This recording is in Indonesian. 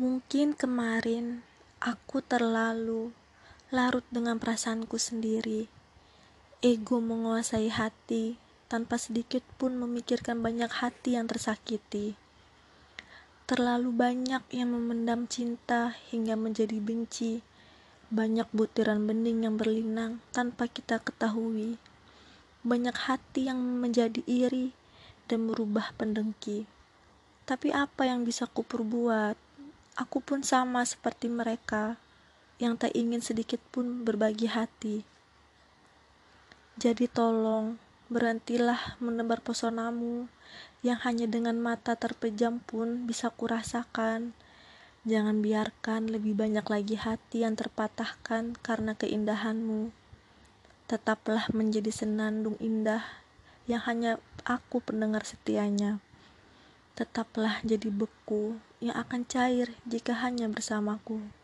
Mungkin kemarin aku terlalu larut dengan perasaanku sendiri. Ego menguasai hati tanpa sedikit pun memikirkan banyak hati yang tersakiti. Terlalu banyak yang memendam cinta hingga menjadi benci. Banyak butiran bening yang berlinang tanpa kita ketahui. Banyak hati yang menjadi iri dan merubah pendengki. Tapi apa yang bisa kuperbuat? Aku pun sama seperti mereka yang tak ingin sedikit pun berbagi hati. Jadi tolong, berhentilah menebar pesonamu yang hanya dengan mata terpejam pun bisa kurasakan. Jangan biarkan lebih banyak lagi hati yang terpatahkan karena keindahanmu. Tetaplah menjadi senandung indah yang hanya aku pendengar setianya tetaplah jadi beku yang akan cair jika hanya bersamaku.